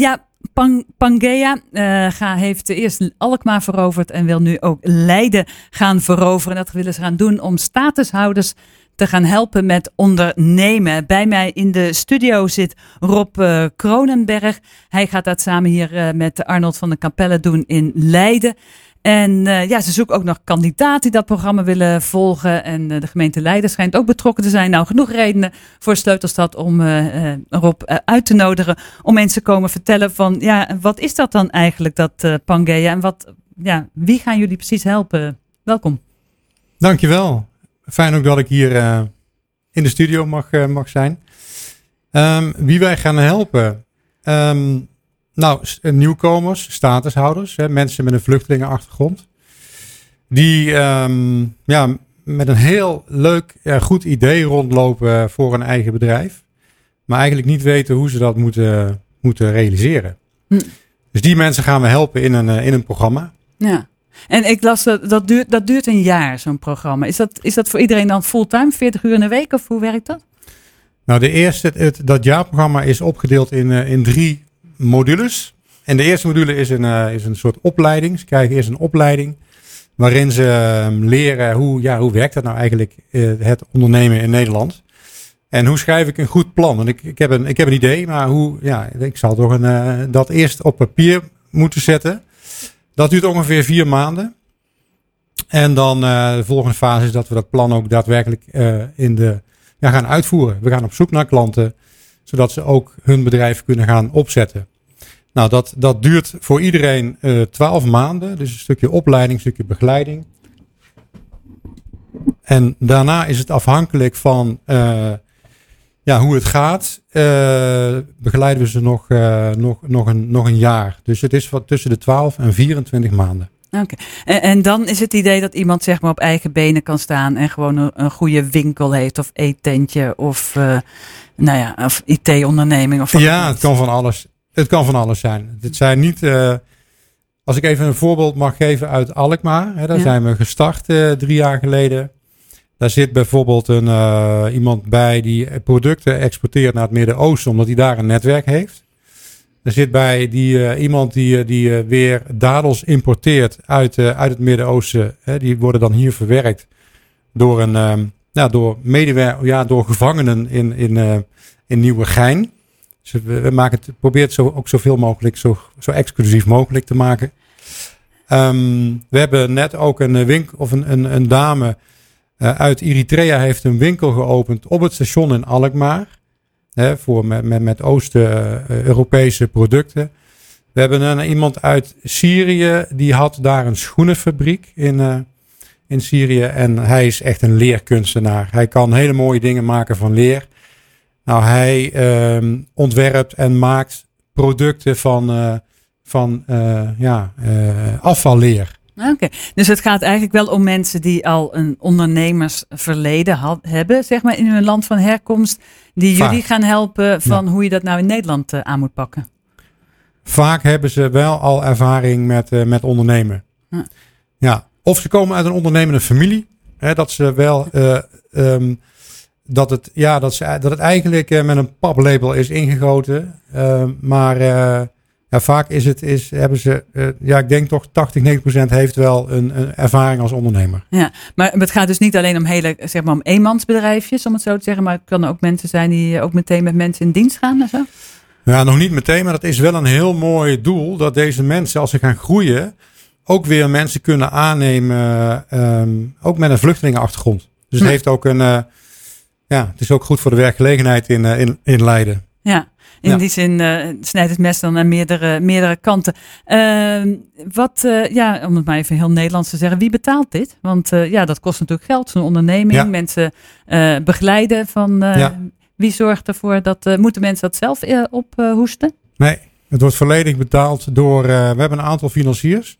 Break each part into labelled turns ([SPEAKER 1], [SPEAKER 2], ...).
[SPEAKER 1] Ja, Pang, Pangea uh, heeft eerst Alkmaar veroverd en wil nu ook Leiden gaan veroveren. Dat willen ze gaan doen om statushouders te gaan helpen met ondernemen. Bij mij in de studio zit Rob uh, Kronenberg. Hij gaat dat samen hier uh, met Arnold van de Capelle doen in Leiden. En uh, ja, ze zoeken ook nog kandidaten die dat programma willen volgen. En de gemeente Leiden schijnt ook betrokken te zijn. Nou, genoeg redenen voor Sleutelstad om Rob uit te nodigen. Om mensen te komen vertellen van, ja, wat is dat dan eigenlijk, dat Pangea? En wat, ja, wie gaan jullie precies helpen? Welkom.
[SPEAKER 2] Dankjewel fijn ook dat ik hier uh, in de studio mag, uh, mag zijn. Um, wie wij gaan helpen. Um, nou, nieuwkomers, statushouders, hè, mensen met een vluchtelingenachtergrond. Die um, ja, met een heel leuk, uh, goed idee rondlopen voor een eigen bedrijf. Maar eigenlijk niet weten hoe ze dat moeten, moeten realiseren. Hm. Dus die mensen gaan we helpen in een, in een programma.
[SPEAKER 1] Ja. En ik las dat dat duurt, dat duurt een jaar, zo'n programma. Is dat, is dat voor iedereen dan fulltime, 40 uur in de week of hoe werkt dat?
[SPEAKER 2] Nou, de eerste, het, dat jaarprogramma is opgedeeld in, in drie modules. En de eerste module is een, uh, is een soort opleiding. Ze krijgen eerst een opleiding waarin ze uh, leren hoe, ja, hoe werkt dat nou eigenlijk, eh, het ondernemen in Nederland. En hoe schrijf ik een goed plan? Want ik, ik, heb, een, ik heb een idee, maar hoe, ja, ik zal toch een, dat eerst op papier moeten zetten. Dat duurt ongeveer vier maanden. En dan de volgende fase is dat we dat plan ook daadwerkelijk in de, ja, gaan uitvoeren. We gaan op zoek naar klanten, zodat ze ook hun bedrijf kunnen gaan opzetten. Nou, dat, dat duurt voor iedereen uh, twaalf maanden. Dus een stukje opleiding, een stukje begeleiding. En daarna is het afhankelijk van ja, hoe het gaat, uh, begeleiden we ze nog, uh, nog, nog, een, nog een jaar. Dus het is wat tussen de 12 en 24 maanden.
[SPEAKER 1] Oké, en, en, dan is het idee dat iemand zeg maar op eigen benen kan staan en gewoon een, een goede winkel heeft of eetentje of, uh, nou ja, of IT-onderneming. Of
[SPEAKER 2] ja, het kan van alles. Het kan van alles zijn. Het zijn niet. als ik even een voorbeeld mag geven uit Alkmaar, hè, daar ja. zijn we gestart drie jaar geleden. Daar zit bijvoorbeeld een, iemand bij die producten exporteert naar het Midden-Oosten, omdat hij daar een netwerk heeft. Er zit bij die, uh, iemand die, die uh, weer dadels importeert uit, uit het Midden-Oosten. Die worden dan hier verwerkt door, een, um, ja, door, medewer ja, door gevangenen in, in, in Nieuwegein. Dus we, maken het, proberen het zo, ook zoveel mogelijk, zo, zo exclusief mogelijk te maken. Um, we hebben net ook een winkel of een, een, een dame uh, uit Eritrea heeft een winkel geopend op het station in Alkmaar. Voor met, met, met Oost-Europese producten. We hebben een, iemand uit Syrië, die had daar een schoenenfabriek in, uh, in Syrië. En hij is echt een leerkunstenaar. Hij kan hele mooie dingen maken van leer. Nou, hij uh, ontwerpt en maakt producten van, uh, van ja, afvalleer.
[SPEAKER 1] Oké, dus het gaat eigenlijk wel om mensen die al een ondernemersverleden had, hebben, zeg maar, in hun land van herkomst, die Vaak. jullie gaan helpen van ja. hoe je dat nou in Nederland uh, aan moet pakken.
[SPEAKER 2] Vaak hebben ze wel al ervaring met, uh, met ondernemen. Ja. ja. Of ze komen uit een ondernemende familie, hè, dat ze wel, uh, um, dat, het, ja, dat, ze, dat het eigenlijk met een paplabel is ingegoten, maar ja, vaak is het, is, hebben ze, uh, ja, ik denk toch 80, 90 procent heeft wel een, een, ervaring als ondernemer.
[SPEAKER 1] Ja, maar het gaat dus niet alleen om hele, zeg maar om eenmansbedrijfjes, om het zo te zeggen, maar het kan ook mensen zijn die ook meteen met mensen in dienst gaan en zo?
[SPEAKER 2] Ja, nog niet meteen, maar dat is wel een heel mooi doel, dat deze mensen, als ze gaan groeien, ook weer mensen kunnen aannemen, um, ook met een vluchtelingenachtergrond. Dus het heeft ook een, uh, ja, het is ook goed voor de werkgelegenheid in, uh, in, in Leiden.
[SPEAKER 1] Ja, in ja. die zin uh, snijdt het mes dan aan meerdere, meerdere kanten. Uh, wat, uh, ja, om het maar even heel Nederlands te zeggen, wie betaalt dit? Want uh, ja, dat kost natuurlijk geld, zo'n onderneming. Ja. Mensen begeleiden van ja. wie zorgt ervoor dat, moeten mensen dat zelf ophoesten?
[SPEAKER 2] nee, het wordt volledig betaald door, we hebben een aantal financiers.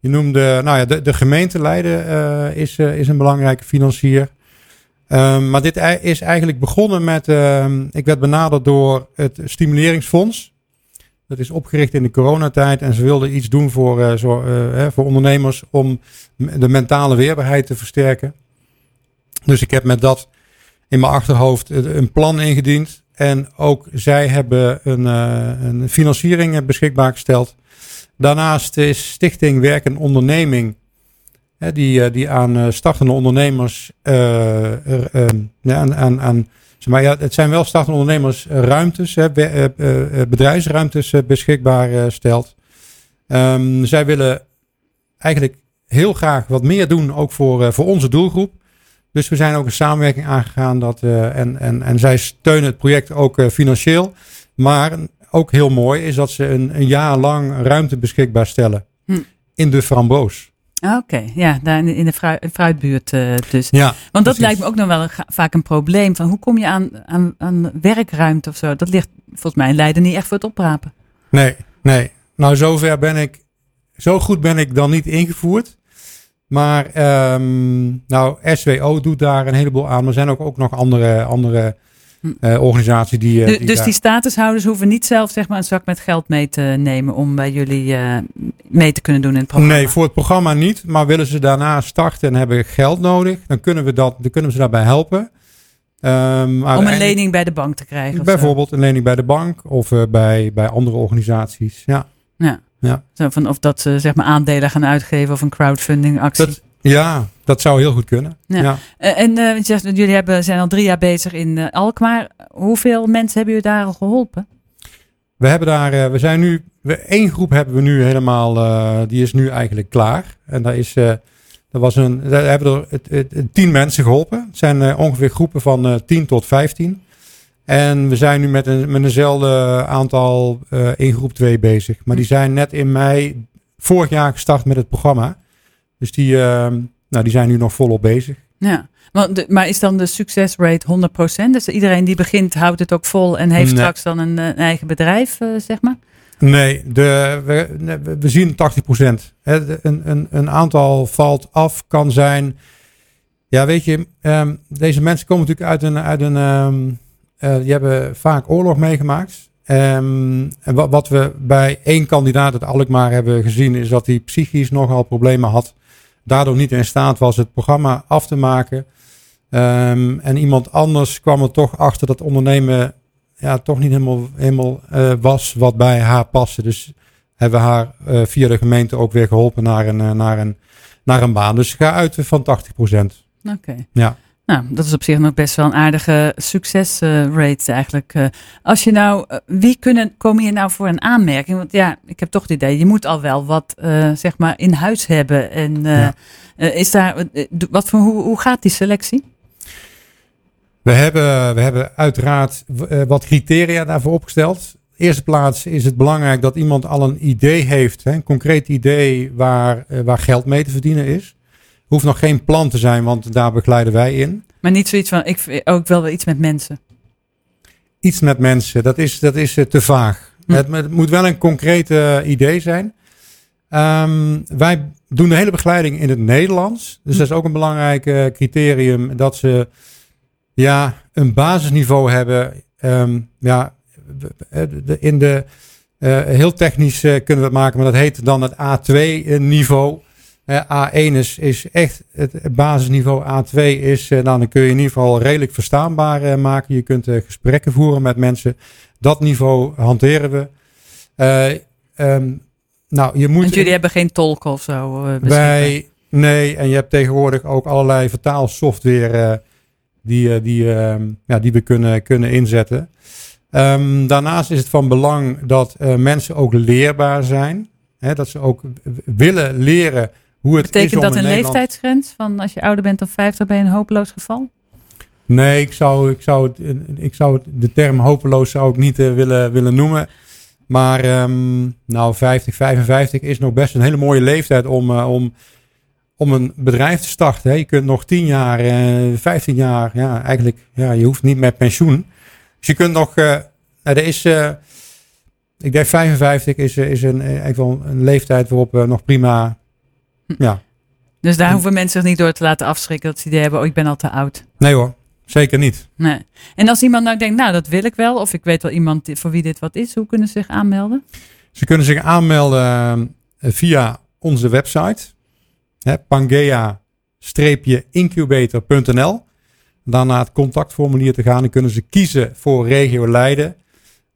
[SPEAKER 2] Je noemde, nou ja, de, de gemeente Leiden is, is een belangrijke financier. Um, maar dit is eigenlijk begonnen met. Um, ik werd benaderd door het Stimuleringsfonds. Dat is opgericht in de coronatijd en ze wilden iets doen voor, uh, zo, uh, voor ondernemers om de mentale weerbaarheid te versterken. Dus ik heb met dat in mijn achterhoofd een plan ingediend. En ook zij hebben een, een financiering beschikbaar gesteld. Daarnaast is Stichting Werk en Onderneming, hè, die, die aan startende ondernemers, ja, aan, aan, aan maar ja, het zijn wel startende ondernemers ruimtes, hè, bedrijfsruimtes beschikbaar stelt. Um, zij willen eigenlijk heel graag wat meer doen, ook voor, voor onze doelgroep. Dus we zijn ook een samenwerking aangegaan. Dat, uh, en, en, en zij steunen het project ook uh, financieel. Maar ook heel mooi is dat ze een, een jaar lang ruimte beschikbaar stellen. Hm. In de framboos.
[SPEAKER 1] Ah, oké, ja, daar in de fruitbuurt dus. Ja, Want dat lijkt me ook nog wel vaak een probleem. Van hoe kom je aan, aan, aan werkruimte of zo? Dat ligt volgens mij in Leiden niet echt voor het oprapen.
[SPEAKER 2] Nee, nee. Nou, zover ben ik, zo goed ben ik dan niet ingevoerd. Maar um, nou, SWO doet daar een heleboel aan. Maar er zijn ook, ook nog andere, andere uh, organisaties die.
[SPEAKER 1] Uh, die dus die statushouders hoeven niet zelf zeg maar, een zak met geld mee te nemen om bij jullie uh, mee te kunnen doen in het programma?
[SPEAKER 2] Nee, voor het programma niet. Maar willen ze daarna starten en hebben geld nodig, dan kunnen we, dat, dan kunnen we ze daarbij helpen.
[SPEAKER 1] Um, om een lening bij de bank te krijgen?
[SPEAKER 2] Bijvoorbeeld een lening bij de bank of bij, bij andere organisaties. Ja.
[SPEAKER 1] Ja. ja. Zo van of dat ze zeg maar aandelen gaan uitgeven of een crowdfunding actie.
[SPEAKER 2] Dat, ja, dat zou heel goed kunnen. Ja.
[SPEAKER 1] Eh, en uh, jullie hebben, zijn al drie jaar bezig in uh, Alkmaar. Hoeveel mensen hebben jullie daar al geholpen?
[SPEAKER 2] We hebben daar, we zijn nu, we, één groep hebben we nu helemaal, die is nu eigenlijk klaar. En daar is, er was een, daar hebben er het, het, tien mensen geholpen. Het zijn ongeveer groepen van 10 tot 15. En we zijn nu met, een, met eenzelfde aantal in groep 2 bezig. Maar die zijn net in mei vorig jaar gestart met het programma. Dus die, uh, nou, die zijn nu nog volop bezig.
[SPEAKER 1] Ja, maar, is dan de succesrate 100%? Dus iedereen die begint houdt het ook vol en heeft straks dan een, een eigen bedrijf, uh, zeg maar?
[SPEAKER 2] Nee, de, we, we zien 80%. Hè, een, een, een aantal valt af, kan zijn. Ja, weet je, um, deze mensen komen natuurlijk uit een, uit een um, uh, die hebben vaak oorlog meegemaakt. Um, en wat, wat, we bij één kandidaat het Alkmaar hebben gezien, is dat hij psychisch nogal problemen had. Daardoor niet in staat was het programma af te maken. Um, en iemand anders kwam er toch achter dat ondernemen ja, toch niet helemaal, helemaal uh, was wat bij haar paste. Dus hebben we haar uh, via de gemeente ook weer geholpen naar een, uh, naar een, naar een baan. Dus ga uit van 80 procent.
[SPEAKER 1] Oké. Ja. Nou, dat is op zich nog best wel een aardige succesrate eigenlijk. Eh, als je nou, eh, wie kunnen, komen hier nou voor een aanmerking? Want ja, ik heb toch het idee, je moet al wel wat uh, zeg maar in huis hebben. En is daar, wat voor, hoe, hoe gaat die selectie?
[SPEAKER 2] We hebben, we hebben uiteraard wat criteria daarvoor opgesteld. In eerste plaats is het belangrijk dat iemand al een idee heeft, hè, een concreet idee waar, waar geld mee te verdienen is. Hoeft nog geen plan te zijn, want daar begeleiden wij in.
[SPEAKER 1] Maar niet zoiets van, ik ook wel iets met mensen.
[SPEAKER 2] Iets met mensen, dat is, dat is eh, te vaag. Hm. Het, het, moet wel een concreet uh, idee zijn. Um, wij doen de hele begeleiding in het Nederlands. Dus hm. dat is ook een belangrijk uh, criterium. Dat ze ja, een basisniveau hebben. Um, ja, in de, uh, heel technisch kunnen we het maken, maar dat heet dan het A2-niveau. A1 is, is echt het basisniveau. A2 is, uh, dan kun je in ieder geval redelijk verstaanbaar uh, maken. Je kunt uh, gesprekken voeren met mensen. Dat niveau hanteren we. Um, nou, je moet,
[SPEAKER 1] Want jullie hebben geen tolk of zo?
[SPEAKER 2] Wij, nee, en je hebt tegenwoordig ook allerlei vertaalsoftware die, die, ehm, ja, die we kunnen, kunnen inzetten. Um, daarnaast is het van belang dat mensen ook leerbaar zijn. Hè, dat ze ook willen leren hoe het
[SPEAKER 1] Betekent dat een leeftijdsgrens van als je ouder bent dan 50 ben je een hopeloos geval?
[SPEAKER 2] Nee, ik zou, ik zou, ik zou de term hopeloos zou ik niet uh, willen, willen noemen. Maar um, nou, 50, 55 is nog best een hele mooie leeftijd om, uh, om, om een bedrijf te starten. Hè. Je kunt nog 10 jaar, uh, eh, 15 jaar, ja, eigenlijk, ja, je hoeft niet met pensioen. Dus je kunt nog, nou, er is, ik denk 55 is, is een, eigenlijk wel een leeftijd waarop we nog prima ja.
[SPEAKER 1] Dus daar hoeven mensen zich niet door te laten afschrikken dat ze idee hebben, oh ik ben al te oud.
[SPEAKER 2] Nee hoor, zeker niet.
[SPEAKER 1] Nee. En als iemand nou denkt, nou dat wil ik wel, of ik weet wel iemand voor wie dit wat is, hoe kunnen ze zich aanmelden?
[SPEAKER 2] Ze kunnen zich aanmelden eh, via onze website, Pangea-incubator.nl. dan naar het contactformulier te gaan. Dan kunnen ze kiezen voor regio Leiden.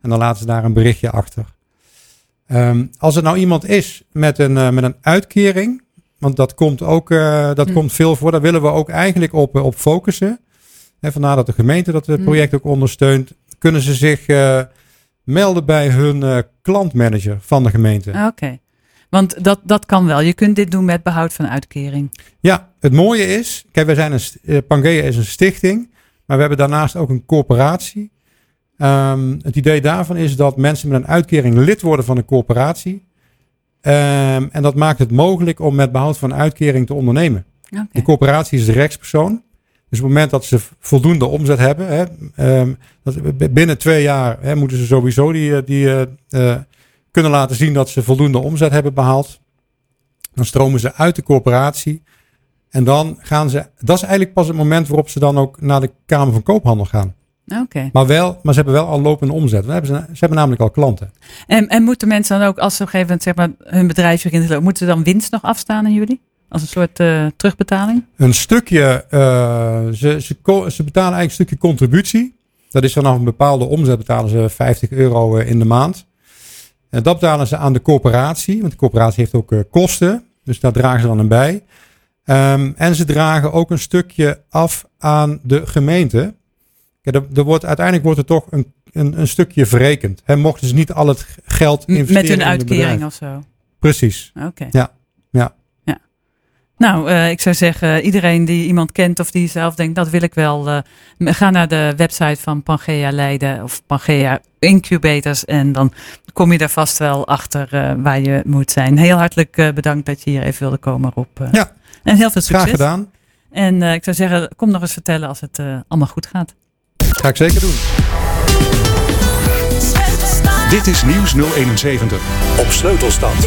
[SPEAKER 2] En dan laten ze daar een berichtje achter. Um, als het nou iemand is met een, uh, met een uitkering, want dat komt ook uh, dat mm. komt veel voor, daar willen we ook eigenlijk op, op focussen. En vandaar dat de gemeente dat het project ook ondersteunt. Kunnen ze zich melden bij hun klantmanager van de gemeente.
[SPEAKER 1] Oké. Okay. Want dat, dat kan wel. Je kunt dit doen met behoud van uitkering.
[SPEAKER 2] Ja, het mooie is, kijk, wij zijn een, Pangea is een stichting, maar we hebben daarnaast ook een corporatie. Um, het idee daarvan is dat mensen met een uitkering lid worden van een corporatie. Um, en dat maakt het mogelijk om met behoud van uitkering te ondernemen. Okay. De corporatie is de rechtspersoon. Dus op het moment dat ze voldoende omzet hebben, hè, um, dat, binnen twee jaar hè, moeten ze sowieso die, eh, die uh, uh, kunnen laten zien dat ze voldoende omzet hebben behaald. Dan stromen ze uit de corporatie. En dan gaan ze, dat is eigenlijk pas het moment waarop ze dan ook naar de Kamer van Koophandel gaan.
[SPEAKER 1] Okay.
[SPEAKER 2] Maar, wel, maar ze hebben wel al lopende omzet. hebben ze, ze hebben namelijk al klanten.
[SPEAKER 1] En, en moeten mensen dan ook, als ze op een gegeven moment zeg maar, hun bedrijf begint te lopen, moeten ze dan winst nog afstaan aan jullie? Als een soort uh, terugbetaling?
[SPEAKER 2] Een stukje, uh, ze, ze, ze, betalen eigenlijk een stukje contributie. Dat is vanaf een bepaalde omzet betalen ze 50 euro in de maand. En dat betalen ze aan de corporatie, want de corporatie heeft ook uh, kosten. Dus daar dragen ze dan een bij. Um, en ze dragen ook een stukje af aan de gemeente. Er, er, wordt, uiteindelijk wordt er toch een, een, een stukje verrekend. He, mochten ze niet al het geld investeren
[SPEAKER 1] Met hun uitkering of zo?
[SPEAKER 2] Precies.
[SPEAKER 1] Oké.
[SPEAKER 2] Ja. ja.
[SPEAKER 1] ja. Nou, uh, ik zou zeggen, iedereen die iemand kent of die zelf denkt, dat wil ik wel. Uh, ga naar de website van Pangea Leiden of Pangea Incubators. En dan kom je daar vast wel achter uh, waar je moet zijn. Heel hartelijk bedankt dat je hier even wilde komen, Rob.
[SPEAKER 2] ja.
[SPEAKER 1] En heel veel succes.
[SPEAKER 2] Graag gedaan.
[SPEAKER 1] En ik zou zeggen, kom nog eens vertellen als het allemaal goed gaat.
[SPEAKER 2] Ga ik zeker doen.
[SPEAKER 3] Dit is Nieuws 071 op Sleutelstand.